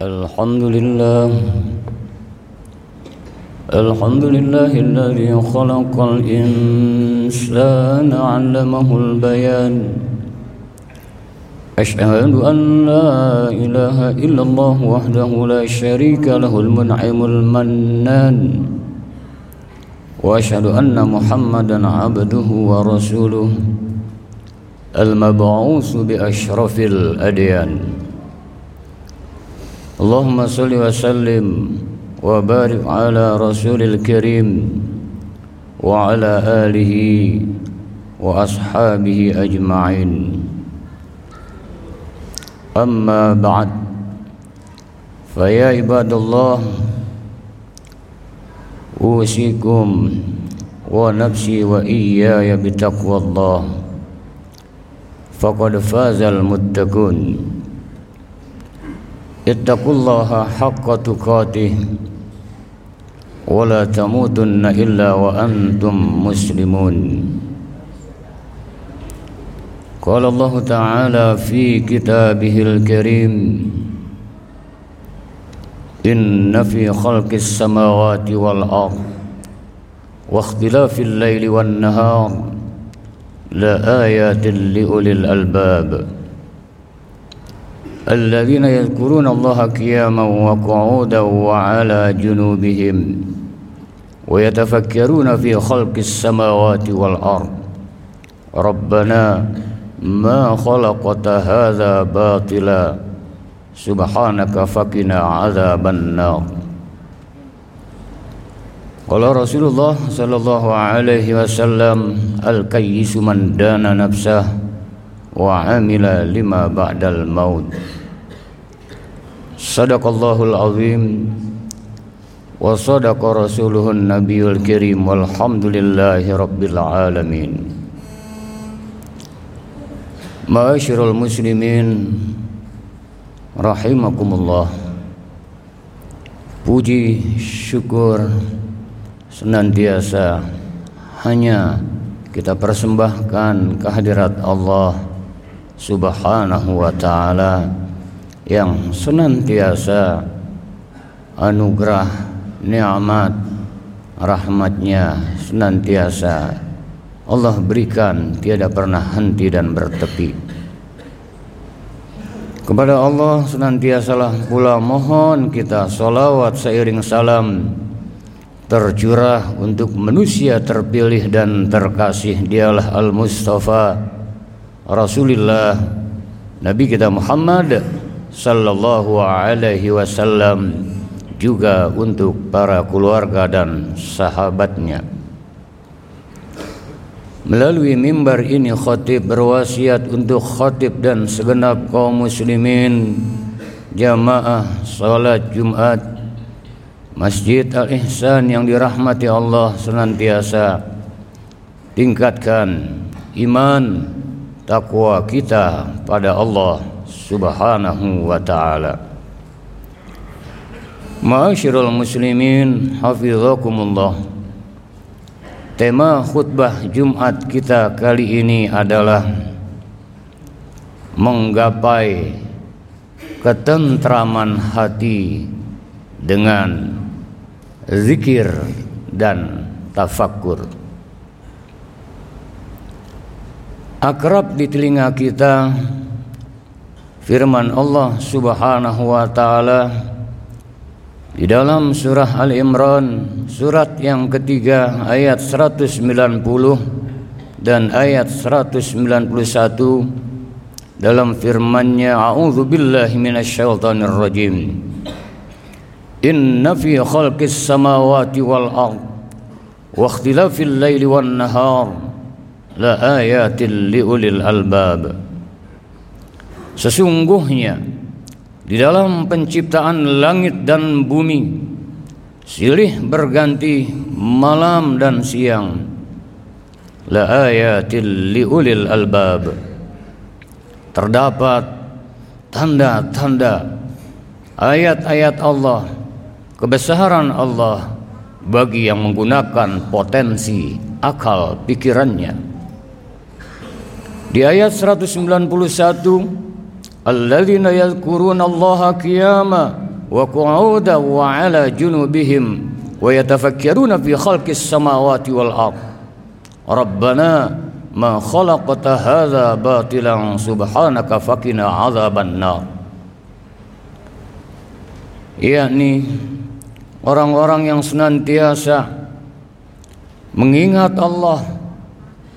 الحمد لله. الحمد لله الذي خلق الإنسان علمه البيان. أشهد أن لا إله إلا الله وحده لا شريك له المنعم المنان. وأشهد أن محمدا عبده ورسوله المبعوث بأشرف الأديان. اللهم صل وسلم وبارك على رسول الكريم وعلى آله وأصحابه أجمعين. أما بعد فيا عباد الله أوصيكم ونفسي وإياي بتقوى الله. فقد فاز المتقون. اتقوا الله حق تقاته ولا تموتن إلا وأنتم مسلمون. قال الله تعالى في كتابه الكريم إن في خلق السماوات والأرض واختلاف الليل والنهار لآيات لأولي الألباب. الذين يذكرون الله قياما وقعودا وعلى جنوبهم ويتفكرون في خلق السماوات والأرض. ربنا ما خلقت هذا باطلا سبحانك فقنا عذاب النار. قال رسول الله صلى الله عليه وسلم الكيس من دان نفسه وعمل لما بعد الموت. Sadaqallahul azim. Wa sadaqa rasuluhun nabiyul kirim. Walhamdulillahi rabbil alamin. Ma'asyiral muslimin rahimakumullah. Puji syukur senantiasa hanya kita persembahkan kehadirat Allah Subhanahu wa taala yang senantiasa anugerah nikmat rahmatnya senantiasa Allah berikan tiada pernah henti dan bertepi. Kepada Allah senantiasalah pula mohon kita salawat seiring salam tercurah untuk manusia terpilih dan terkasih dialah Al-Mustafa Rasulullah Nabi kita Muhammad sallallahu alaihi wasallam juga untuk para keluarga dan sahabatnya. Melalui mimbar ini khatib berwasiat untuk khatib dan segenap kaum muslimin jamaah salat Jumat Masjid Al-Ihsan yang dirahmati Allah senantiasa. Tingkatkan iman takwa kita pada Allah Subhanahu wa taala. Ma'asyiral muslimin hafizakumullah. Tema khutbah Jumat kita kali ini adalah menggapai ketentraman hati dengan zikir dan tafakkur. Akrab di telinga kita firman Allah Subhanahu wa taala di dalam surah Al-Imran surat yang ketiga ayat 190 dan ayat 191 dalam firman-Nya a'udzu billahi minasyaitonir rajim Inna fi khalqis samawati wal ard wa ikhtilafil laili wan nahar la ayatin liulil albab Sesungguhnya di dalam penciptaan langit dan bumi silih berganti malam dan siang la ayatil liulil albab terdapat tanda-tanda ayat-ayat Allah kebesaran Allah bagi yang menggunakan potensi akal pikirannya. Di ayat 191 Alladzina yadhkuruna Allah qiyama وقعودا وعلى جنوبهم ويتفكرون في خلق السماوات والأرض ربنا ما خلقت هذا باطلا سبحانك فقنا عذاب النار yakni orang-orang yang senantiasa mengingat Allah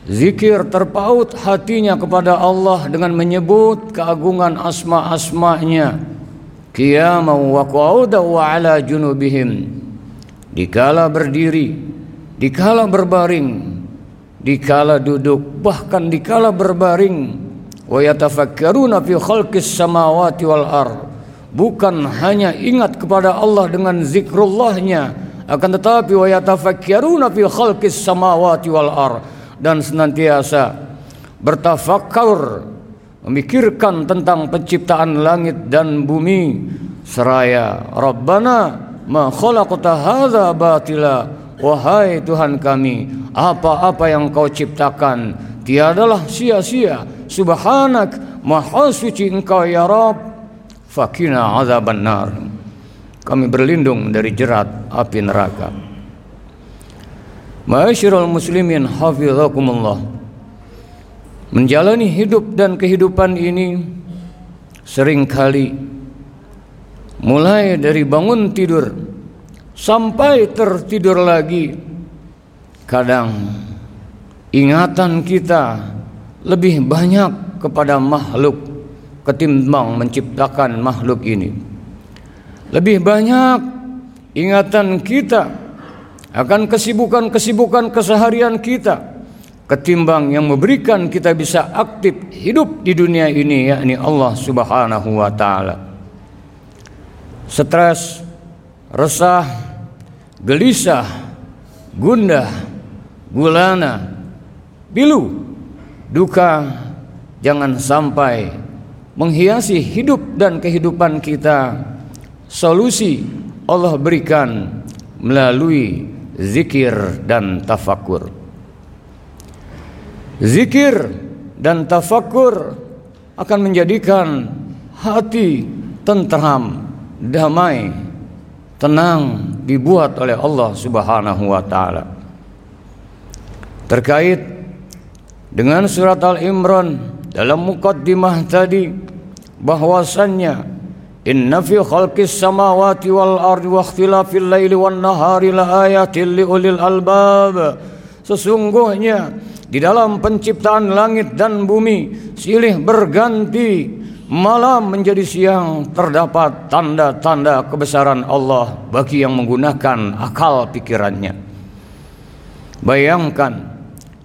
zikir terpaut hatinya kepada Allah dengan menyebut keagungan asma-asmanya. Qiyamah wa qu'udan wa ala junubihim. Dikala berdiri dikala berbaring dikala duduk bahkan dikala berbaring. Wa yatafakkaruna fi khalqis samawati wal ard. Bukan hanya ingat kepada Allah dengan zikrullahnya akan tetapi wa yatafakkaruna fi khalqis samawati wal ard dan senantiasa bertafakkur memikirkan tentang penciptaan langit dan bumi. Seraya Rabbana ma khalaqta hadza batila? Wahai Tuhan kami apa-apa yang kau ciptakan tiadalah sia-sia. Subhanak maha suci engkau ya Rabb. Fakina azaban nar kami berlindung dari jerat api neraka Ma'asyiral muslimin hafizakumullah. Menjalani hidup dan kehidupan ini sering kali mulai dari bangun tidur sampai tertidur lagi. Kadang ingatan kita lebih banyak kepada makhluk ketimbang menciptakan makhluk ini. Lebih banyak ingatan kita akan kesibukan-kesibukan keseharian kita ketimbang yang memberikan kita bisa aktif hidup di dunia ini yakni Allah Subhanahu wa taala. Stres, resah, gelisah, gundah, gulana, pilu, duka jangan sampai menghiasi hidup dan kehidupan kita. Solusi Allah berikan melalui zikir dan tafakur. Zikir dan tafakur akan menjadikan hati tentram, damai, tenang dibuat oleh Allah Subhanahu wa taala. Terkait dengan surat Al-Imran dalam mukaddimah tadi bahwasannya inna fi khalqis samawati wal ardi wa ikhtilafil laili wan nahari la ayatin li ulil albab sesungguhnya di dalam penciptaan langit dan bumi silih berganti malam menjadi siang terdapat tanda-tanda kebesaran Allah bagi yang menggunakan akal pikirannya. Bayangkan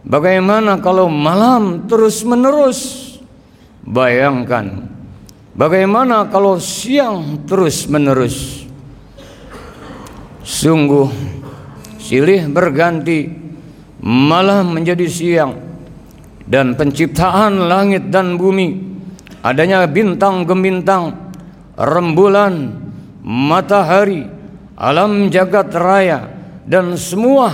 bagaimana kalau malam terus-menerus. Bayangkan bagaimana kalau siang terus-menerus. Sungguh silih berganti malam menjadi siang dan penciptaan langit dan bumi adanya bintang gemintang rembulan matahari alam jagat raya dan semua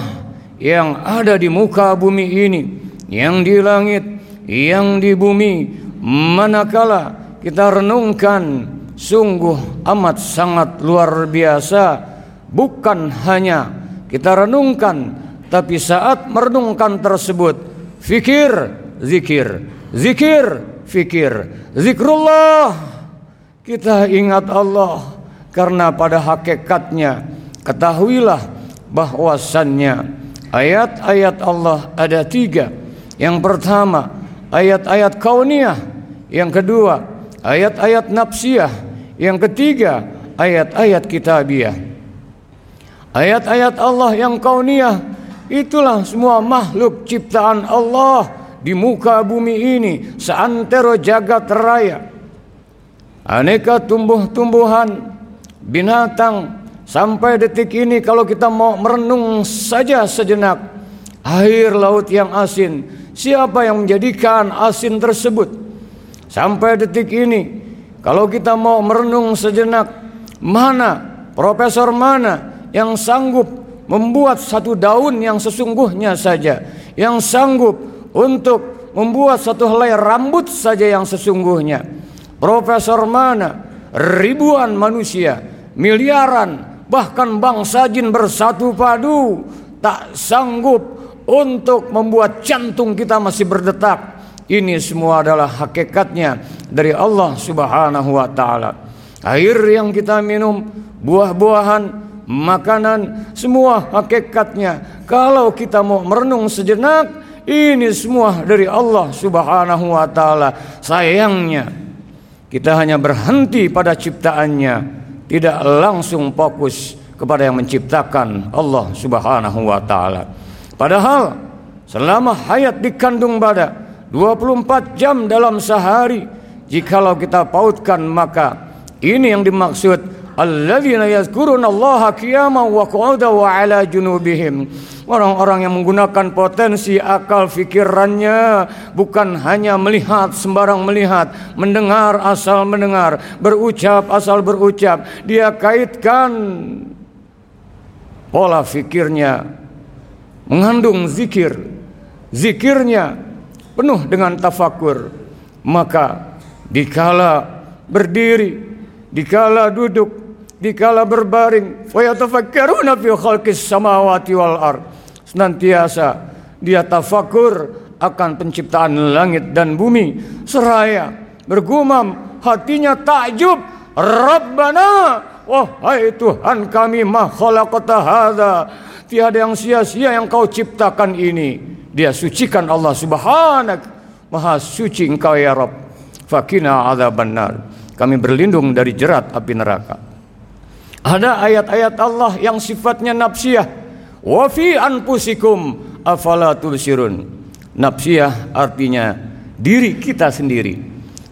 yang ada di muka bumi ini yang di langit yang di bumi manakala kita renungkan sungguh amat sangat luar biasa bukan hanya kita renungkan tapi saat merenungkan tersebut, fikir, zikir, zikir, fikir, zikrullah. Kita ingat Allah karena pada hakikatnya ketahuilah bahwasannya ayat-ayat Allah ada tiga. Yang pertama ayat-ayat kauniyah, yang kedua ayat-ayat nafsiyah, yang ketiga ayat-ayat kitabiah. Ayat-ayat Allah yang kauniyah Itulah semua makhluk ciptaan Allah di muka bumi ini seantero jagat raya. Aneka tumbuh-tumbuhan, binatang sampai detik ini kalau kita mau merenung saja sejenak air laut yang asin, siapa yang menjadikan asin tersebut? Sampai detik ini kalau kita mau merenung sejenak mana profesor mana yang sanggup membuat satu daun yang sesungguhnya saja yang sanggup untuk membuat satu helai rambut saja yang sesungguhnya profesor mana ribuan manusia miliaran, bahkan bangsa jin bersatu padu tak sanggup untuk membuat jantung kita masih berdetak. Ini semua adalah hakikatnya dari Allah Subhanahu wa taala. Air yang kita minum, buah-buahan, makanan, semua hakikatnya. Kalau kita mau merenung sejenak, ini semua dari Allah Subhanahu wa taala. Sayangnya kita hanya berhenti pada ciptaannya, tidak langsung fokus kepada yang menciptakan Allah Subhanahu wa taala. Padahal selama hayat dikandung pada 24 jam dalam sehari jikalau kita pautkan maka ini yang dimaksud alladzina yazkuruna Allah qiyaman wa qu'udan wa ala junubihim. Orang-orang yang menggunakan potensi akal fikirannya bukan hanya melihat sembarang melihat, mendengar asal mendengar, berucap asal berucap. Dia kaitkan pola fikirnya mengandung zikir. Zikirnya penuh dengan tafakur. Maka dikala berdiri dikala duduk, dikala berbaring, wa yatafakkaruna fi khalqis samawati wal ard. Senantiasa dia tafakur akan penciptaan langit dan bumi seraya bergumam hatinya takjub Rabbana wahai Tuhan kami ma khalaqta hadza tiada yang sia-sia yang kau ciptakan ini dia sucikan Allah subhanak maha suci engkau ya Rabb fakina adzabannar kami berlindung dari jerat api neraka. Ada ayat-ayat Allah yang sifatnya nafsiyah. Wa fi anfusikum afala tubsirun. Nafsiyah artinya diri kita sendiri.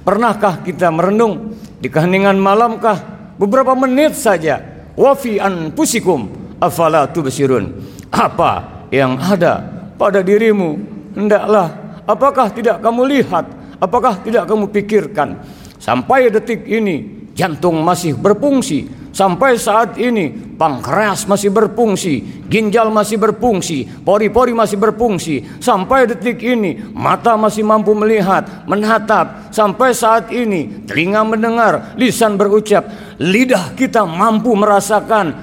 Pernahkah kita merenung di keheningan malamkah beberapa menit saja? Wa fi anfusikum afala tubsirun. Apa yang ada pada dirimu hendaklah apakah tidak kamu lihat? Apakah tidak kamu pikirkan? Sampai detik ini jantung masih berfungsi. Sampai saat ini pankreas masih berfungsi, ginjal masih berfungsi, pori-pori masih berfungsi. Sampai detik ini mata masih mampu melihat, menatap. Sampai saat ini telinga mendengar, lisan berucap, lidah kita mampu merasakan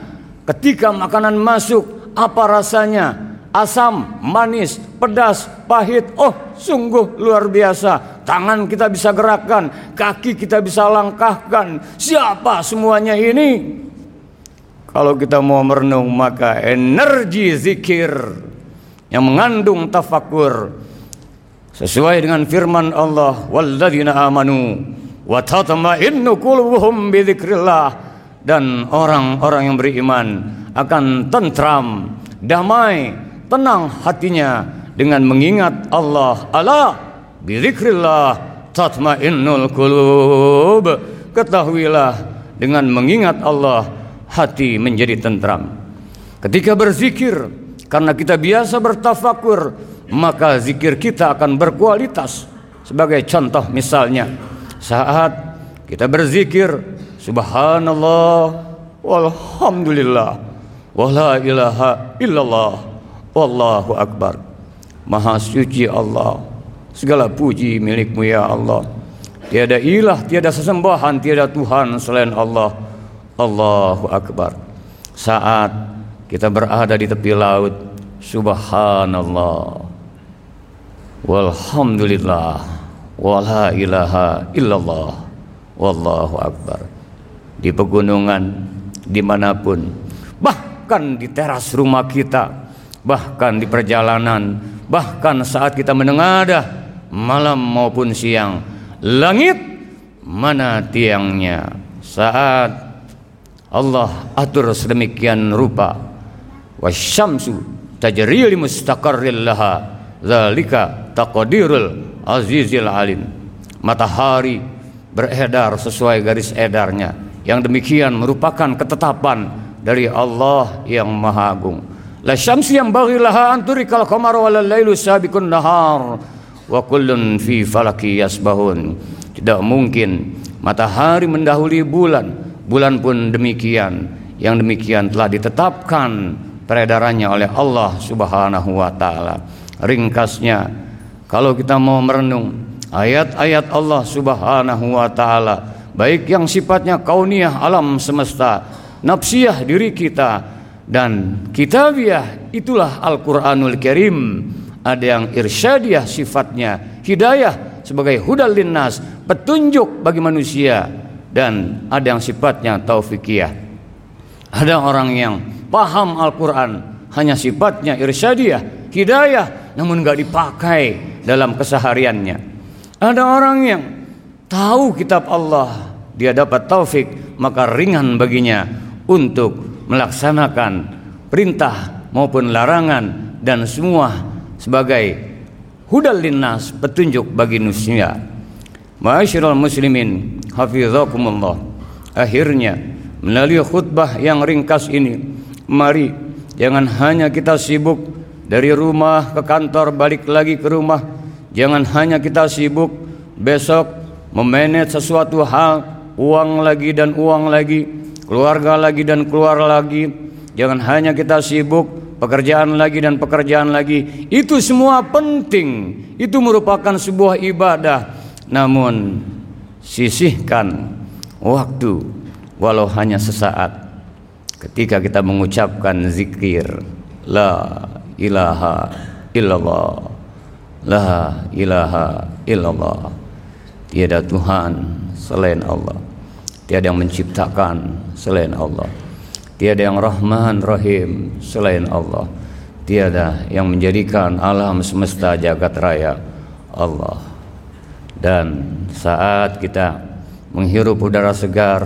ketika makanan masuk apa rasanya, asam, manis, pedas, pahit. Oh, sungguh luar biasa. Tangan kita bisa gerakkan, kaki kita bisa langkahkan. Siapa semuanya ini? Kalau kita mau merenung maka energi zikir yang mengandung tafakur sesuai dengan firman Allah walladzina amanu wa tatma'innu qulubuhum dan orang-orang yang beriman akan tentram, damai, tenang hatinya dengan mengingat Allah. Allah bizikrillah tatmainnul qulub. Ketahuilah dengan mengingat Allah hati menjadi tentram. Ketika berzikir karena kita biasa bertafakur, maka zikir kita akan berkualitas. Sebagai contoh misalnya, saat kita berzikir subhanallah walhamdulillah wala ilaha illallah Wallahu Akbar. Maha suci Allah. Segala puji milikmu ya Allah. Tiada ilah, tiada sesembahan, tiada Tuhan selain Allah. Allahu Akbar. Saat kita berada di tepi laut Subhanallah. Walhamdulillah. Wala ilaha illallah. Wallahu Akbar. Di pegunungan Di mana pun Bahkan di teras rumah kita bahkan di perjalanan, bahkan saat kita menengadah malam maupun siang. Langit mana tiangnya saat Allah atur sedemikian rupa wasyamsu tajri li mustaqarril laha zalika taqdirul azizil alim matahari beredar sesuai garis edarnya yang demikian merupakan ketetapan dari Allah yang maha agung La syamsi yang bagi laha anturikal qamar wal lailu sabiqun nahar wa kullun fi falaki yasbahun. Tidak mungkin matahari mendahului bulan, bulan pun demikian. Yang demikian telah ditetapkan peredarannya oleh Allah Subhanahu wa taala. Ringkasnya, kalau kita mau merenung ayat-ayat Allah Subhanahu wa taala, baik yang sifatnya kauniyah alam semesta nafsiyah diri kita dan kitabiah itulah Al-Qur'anul Karim. Ada yang irsyadiah sifatnya hidayah sebagai hudal linnas petunjuk bagi manusia. Dan ada yang sifatnya taufikiyah ada orang yang paham Al-Quran hanya sifatnya irsyadiah hidayah namun gak dipakai dalam kesehariannya. Ada orang yang tahu kitab Allah dia dapat taufik maka ringan baginya untuk melaksanakan perintah maupun larangan dan semua sebagai hudal linnas petunjuk bagi manusia. Ma'asyiral muslimin hafizakumullah. Akhirnya melalui khutbah yang ringkas ini mari jangan hanya kita sibuk dari rumah ke kantor balik lagi ke rumah. Jangan hanya kita sibuk besok memanage sesuatu hal uang lagi dan uang lagi keluarga lagi dan keluar lagi. Jangan hanya kita sibuk pekerjaan lagi dan pekerjaan lagi. Itu semua penting. Itu merupakan sebuah ibadah. Namun sisihkan waktu walau hanya sesaat ketika kita mengucapkan zikir. La ilaha illallah. La ilaha illallah. Tiada Tuhan selain Allah. Tiada yang menciptakan selain Allah Tiada yang Rahman Rahim selain Allah. Tiada yang menjadikan alam semesta jagat raya Allah. Dan saat kita menghirup udara segar,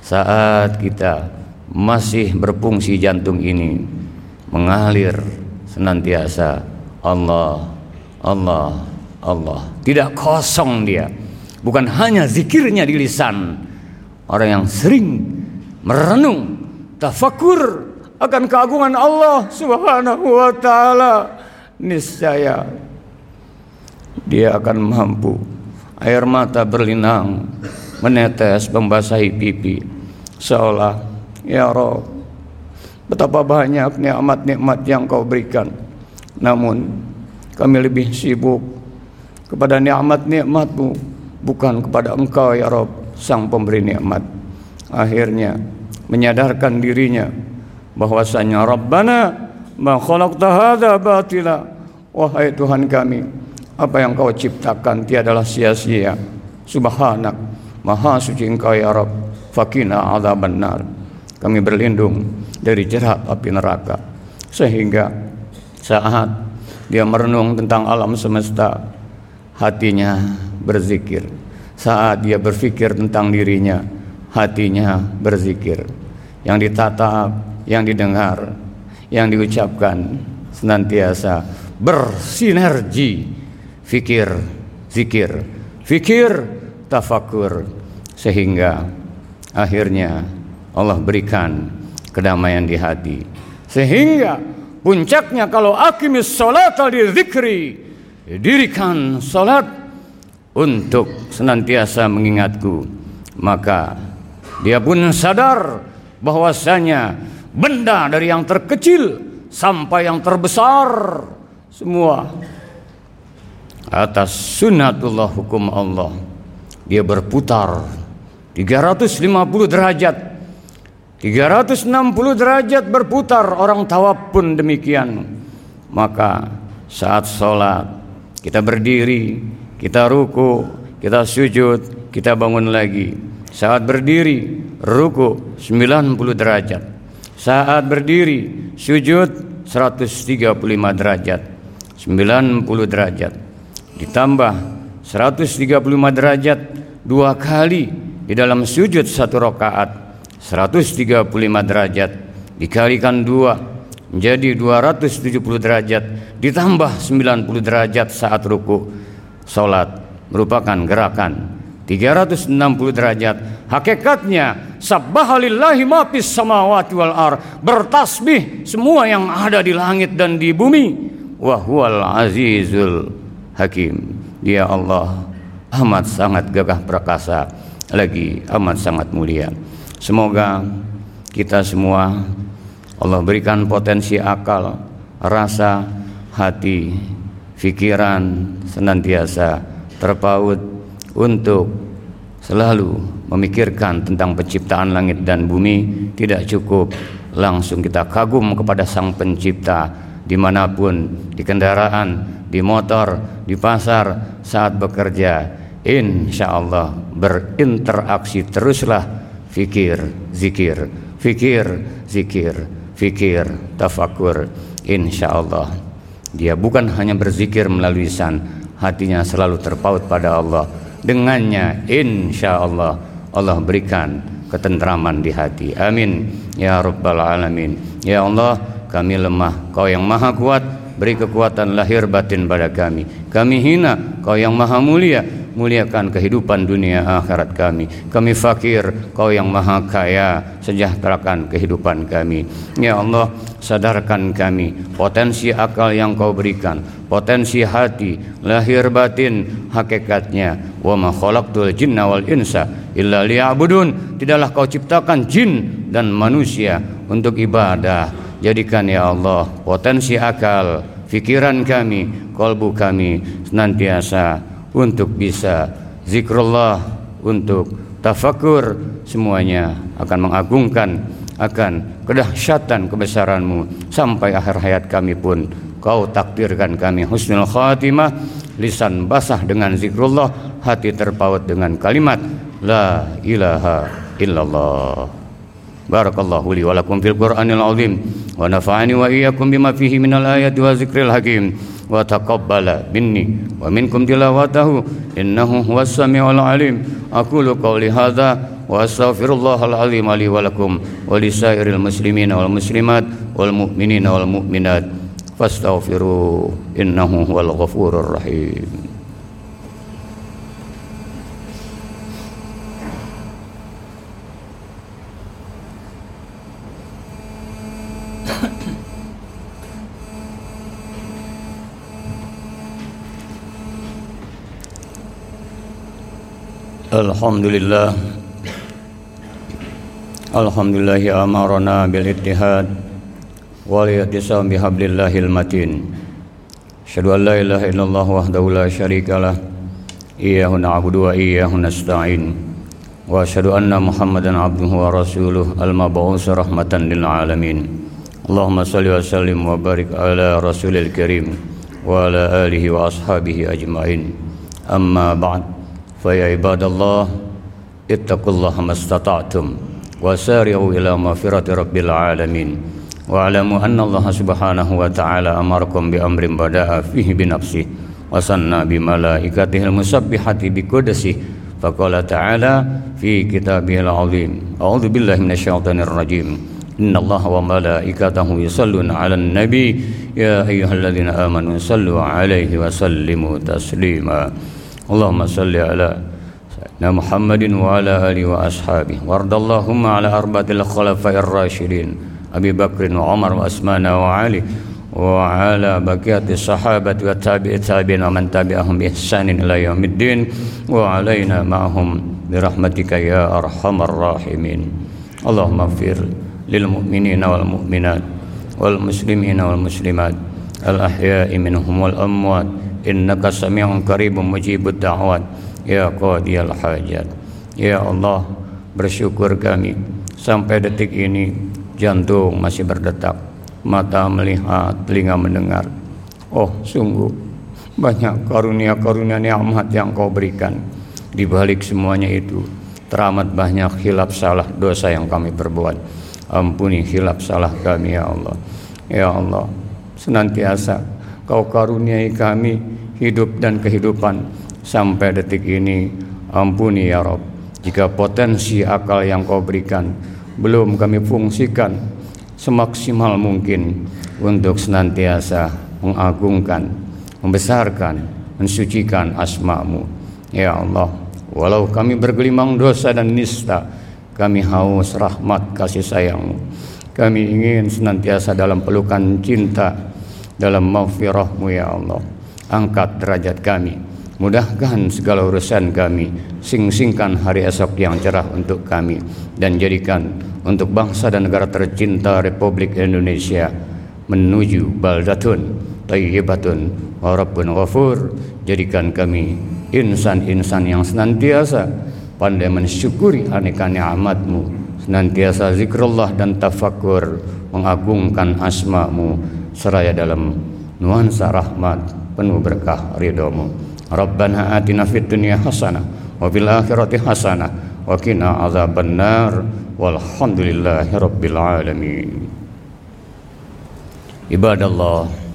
saat kita masih berfungsi jantung ini mengalir senantiasa Allah, Allah, Allah. Tidak kosong dia. Bukan hanya zikirnya di lisan. Orang yang sering merenung tafakur akan keagungan Allah Subhanahu wa taala. Niscaya dia akan mampu air mata berlinang menetes membasahi pipi. Seolah ya Rob betapa banyak nikmat-nikmat yang kau berikan. Namun kami lebih sibuk kepada nikmat-nikmatmu bukan kepada engkau ya Rob sang pemberi nikmat. Akhirnya menyadarkan dirinya bahwasanya Rabbana ma khalaqta hadza batila. Wahai Tuhan kami apa yang kau ciptakan tiadalah sia-sia. Subhanak maha suci engkau ya Rabb. Fakina adzaban nar. Kami berlindung dari jerat api neraka sehingga saat dia merenung tentang alam semesta hatinya berzikir. Saat dia berpikir tentang dirinya hatinya berzikir. Yang ditatap yang didengar yang diucapkan senantiasa bersinergi. Fikir zikir fikir tafakur. Sehingga akhirnya Allah berikan kedamaian di hati. Sehingga puncaknya kalau akimis salat di zikri dirikan salat untuk senantiasa mengingatku maka dia pun sadar bahwasanya benda dari yang terkecil sampai yang terbesar semua atas sunnatullah hukum Allah. Dia berputar 350 derajat. 360 derajat berputar orang tawaf pun demikian. Maka saat sholat kita berdiri kita ruku kita sujud kita bangun lagi saat berdiri ruku 90 derajat. Saat berdiri sujud 135 derajat. 90 derajat. Ditambah 135 derajat dua kali di dalam sujud satu rakaat 135 derajat dikalikan dua menjadi 270 derajat ditambah 90 derajat saat ruku salat merupakan gerakan 360 derajat. Hakikatnya sabbahalillahi ma fis samawati wal ar. Bertasbih semua yang ada di langit dan di bumi. Wa huwal azizul hakim. Dia Allah amat sangat gagah perkasa lagi amat sangat mulia. Semoga kita semua Allah berikan potensi akal, rasa, hati, pikiran senantiasa terpaut untuk selalu memikirkan tentang penciptaan langit dan bumi tidak cukup langsung kita kagum kepada sang pencipta di mana pun di kendaraan di motor di pasar saat bekerja. Insya Allah berinteraksi teruslah fikir zikir fikir zikir fikir tafakur insya Allah dia bukan hanya berzikir melalui lisan hatinya selalu terpaut pada Allah dengannya insya Allah Allah berikan ketentraman di hati. Amin. Ya rabbal alamin. Ya Allah kami lemah kau yang maha kuat beri kekuatan lahir batin pada kami. Kami hina kau yang maha mulia muliakan kehidupan dunia akhirat kami. Kami fakir kau yang maha kaya sejahterakan kehidupan kami. Ya Allah sadarkan kami potensi akal yang kau berikan potensi hati lahir batin hakikatnya. Wa ma khalaqtul jinna wal insa illa liya'budun. Tidaklah kau ciptakan jin dan manusia untuk ibadah. Jadikan ya Allah potensi akal, fikiran kami, kolbu kami senantiasa untuk bisa zikrullah, untuk tafakur semuanya akan mengagungkan akan kedahsyatan kebesaranmu. Sampai akhir hayat kami pun Kau takdirkan kami husnul khatimah Lisan basah dengan zikrullah Hati terpaut dengan kalimat La ilaha illallah. Barakallahu li walakum fil Qur'anil azim. Wa nafa'ani wa iyyakum bima fihi minal ayati wa zikril hakim. Wa taqabbala minni wa minkum tilawatahu Innahu huwas sami'ul alim. Aku lu qawli hadha Wa astaghfirullahal azim li walakum Wa lisairil muslimina wal muslimat Wal mu'minina wal mu'minat. فاستغفروه إنه هو الغفور الرحيم. الحمد لله الحمد لله أمرنا بالاتحاد والاعتصام بحبل الله المتين أشهد أن لا إله إلا الله وحده لا شريك له إياه نعبد وإياه نستعين وأشهد أن محمدا عبده ورسوله المبعوث رحمة للعالمين اللهم صل وسلم وبارك على رسول الكريم وعلى آله وأصحابه أجمعين أما بعد فيا عباد الله اتقوا الله ما استطعتم وسارعوا إلى مغفرة رب العالمين واعلموا أن الله سبحانه وتعالى أمركم بأمر بدأ فيه بنفسه وصنى بملائكته المسبحة بقدسه. فقال تعالى في كتابه العظيم أعوذ بالله من الشيطان الرجيم. إن الله وملائكته يصلون على النبي. يا أيها الذين آمنوا صلوا عليه وسلموا تسليما. اللهم صل على سيدنا محمد وعلى آله وأصحابه. وارض اللهم على أربعة الخلفاء الراشدين. Abi Bakr wa Umar wa Asman wa Ali wa ala baqiyati sahabat wa tabi'i tabi'in wa man tabi'ahum bi ihsanin ila yaumiddin wa alaina ma'hum bi rahmatika ya arhamar rahimin. Allahumma fir lil mu'minina wal mu'minat wal muslimina wal muslimat al ahya'i minhum wal amwat. Innaka sami'un qaribun mujibud da'wat. Ya qadiyal hajat. Ya Allah bersyukur kami sampai detik ini jantung masih berdetak. Mata melihat telinga mendengar. Oh sungguh. Banyak karunia-karunia nikmat yang kau berikan. Di balik semuanya itu teramat banyak hilap salah dosa yang kami perbuat. Ampuni hilap salah kami ya Allah. Ya Allah senantiasa Kau karuniai kami hidup dan kehidupan. Sampai detik ini. Ampuni ya Rob, jika potensi akal yang kau berikan belum kami fungsikan semaksimal mungkin untuk senantiasa mengagungkan, membesarkan, mensucikan asmamu. Ya Allah, walau kami bergelimang dosa dan nista, kami haus rahmat kasih sayangmu. Kami ingin senantiasa dalam pelukan cinta dalam maghfirahmu ya Allah angkat derajat kami mudahkan segala urusan kami. Sing-singkan hari esok yang cerah untuk kami. Dan jadikan untuk bangsa dan negara tercinta Republik Indonesia menuju baldatun tayyibatun. Wa rabbun ghafur. Jadikan kami insan-insan yang senantiasa pandai mensyukuri aneka nikmatmu senantiasa zikrullah dan tafakur mengagungkan asmamu seraya dalam nuansa rahmat penuh berkah ridhomu Rabbana atina fid dunya hasanah wa fil akhirati hasanah wa qina walhamdulillahi rabbil alamin. Ibadallah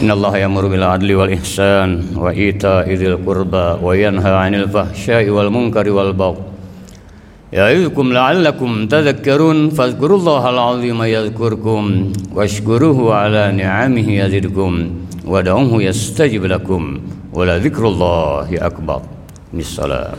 Inna Allah yamuru adli wal ihsan wa ita'i dzil qurba wa yanha 'anil fahsya'i wal munkari wal يعظكم لعلكم تذكرون فاذكروا الله العظيم يذكركم واشكروه على نعمه يزدكم ودعوه يستجب لكم ولذكر الله أكبر. بالصلاة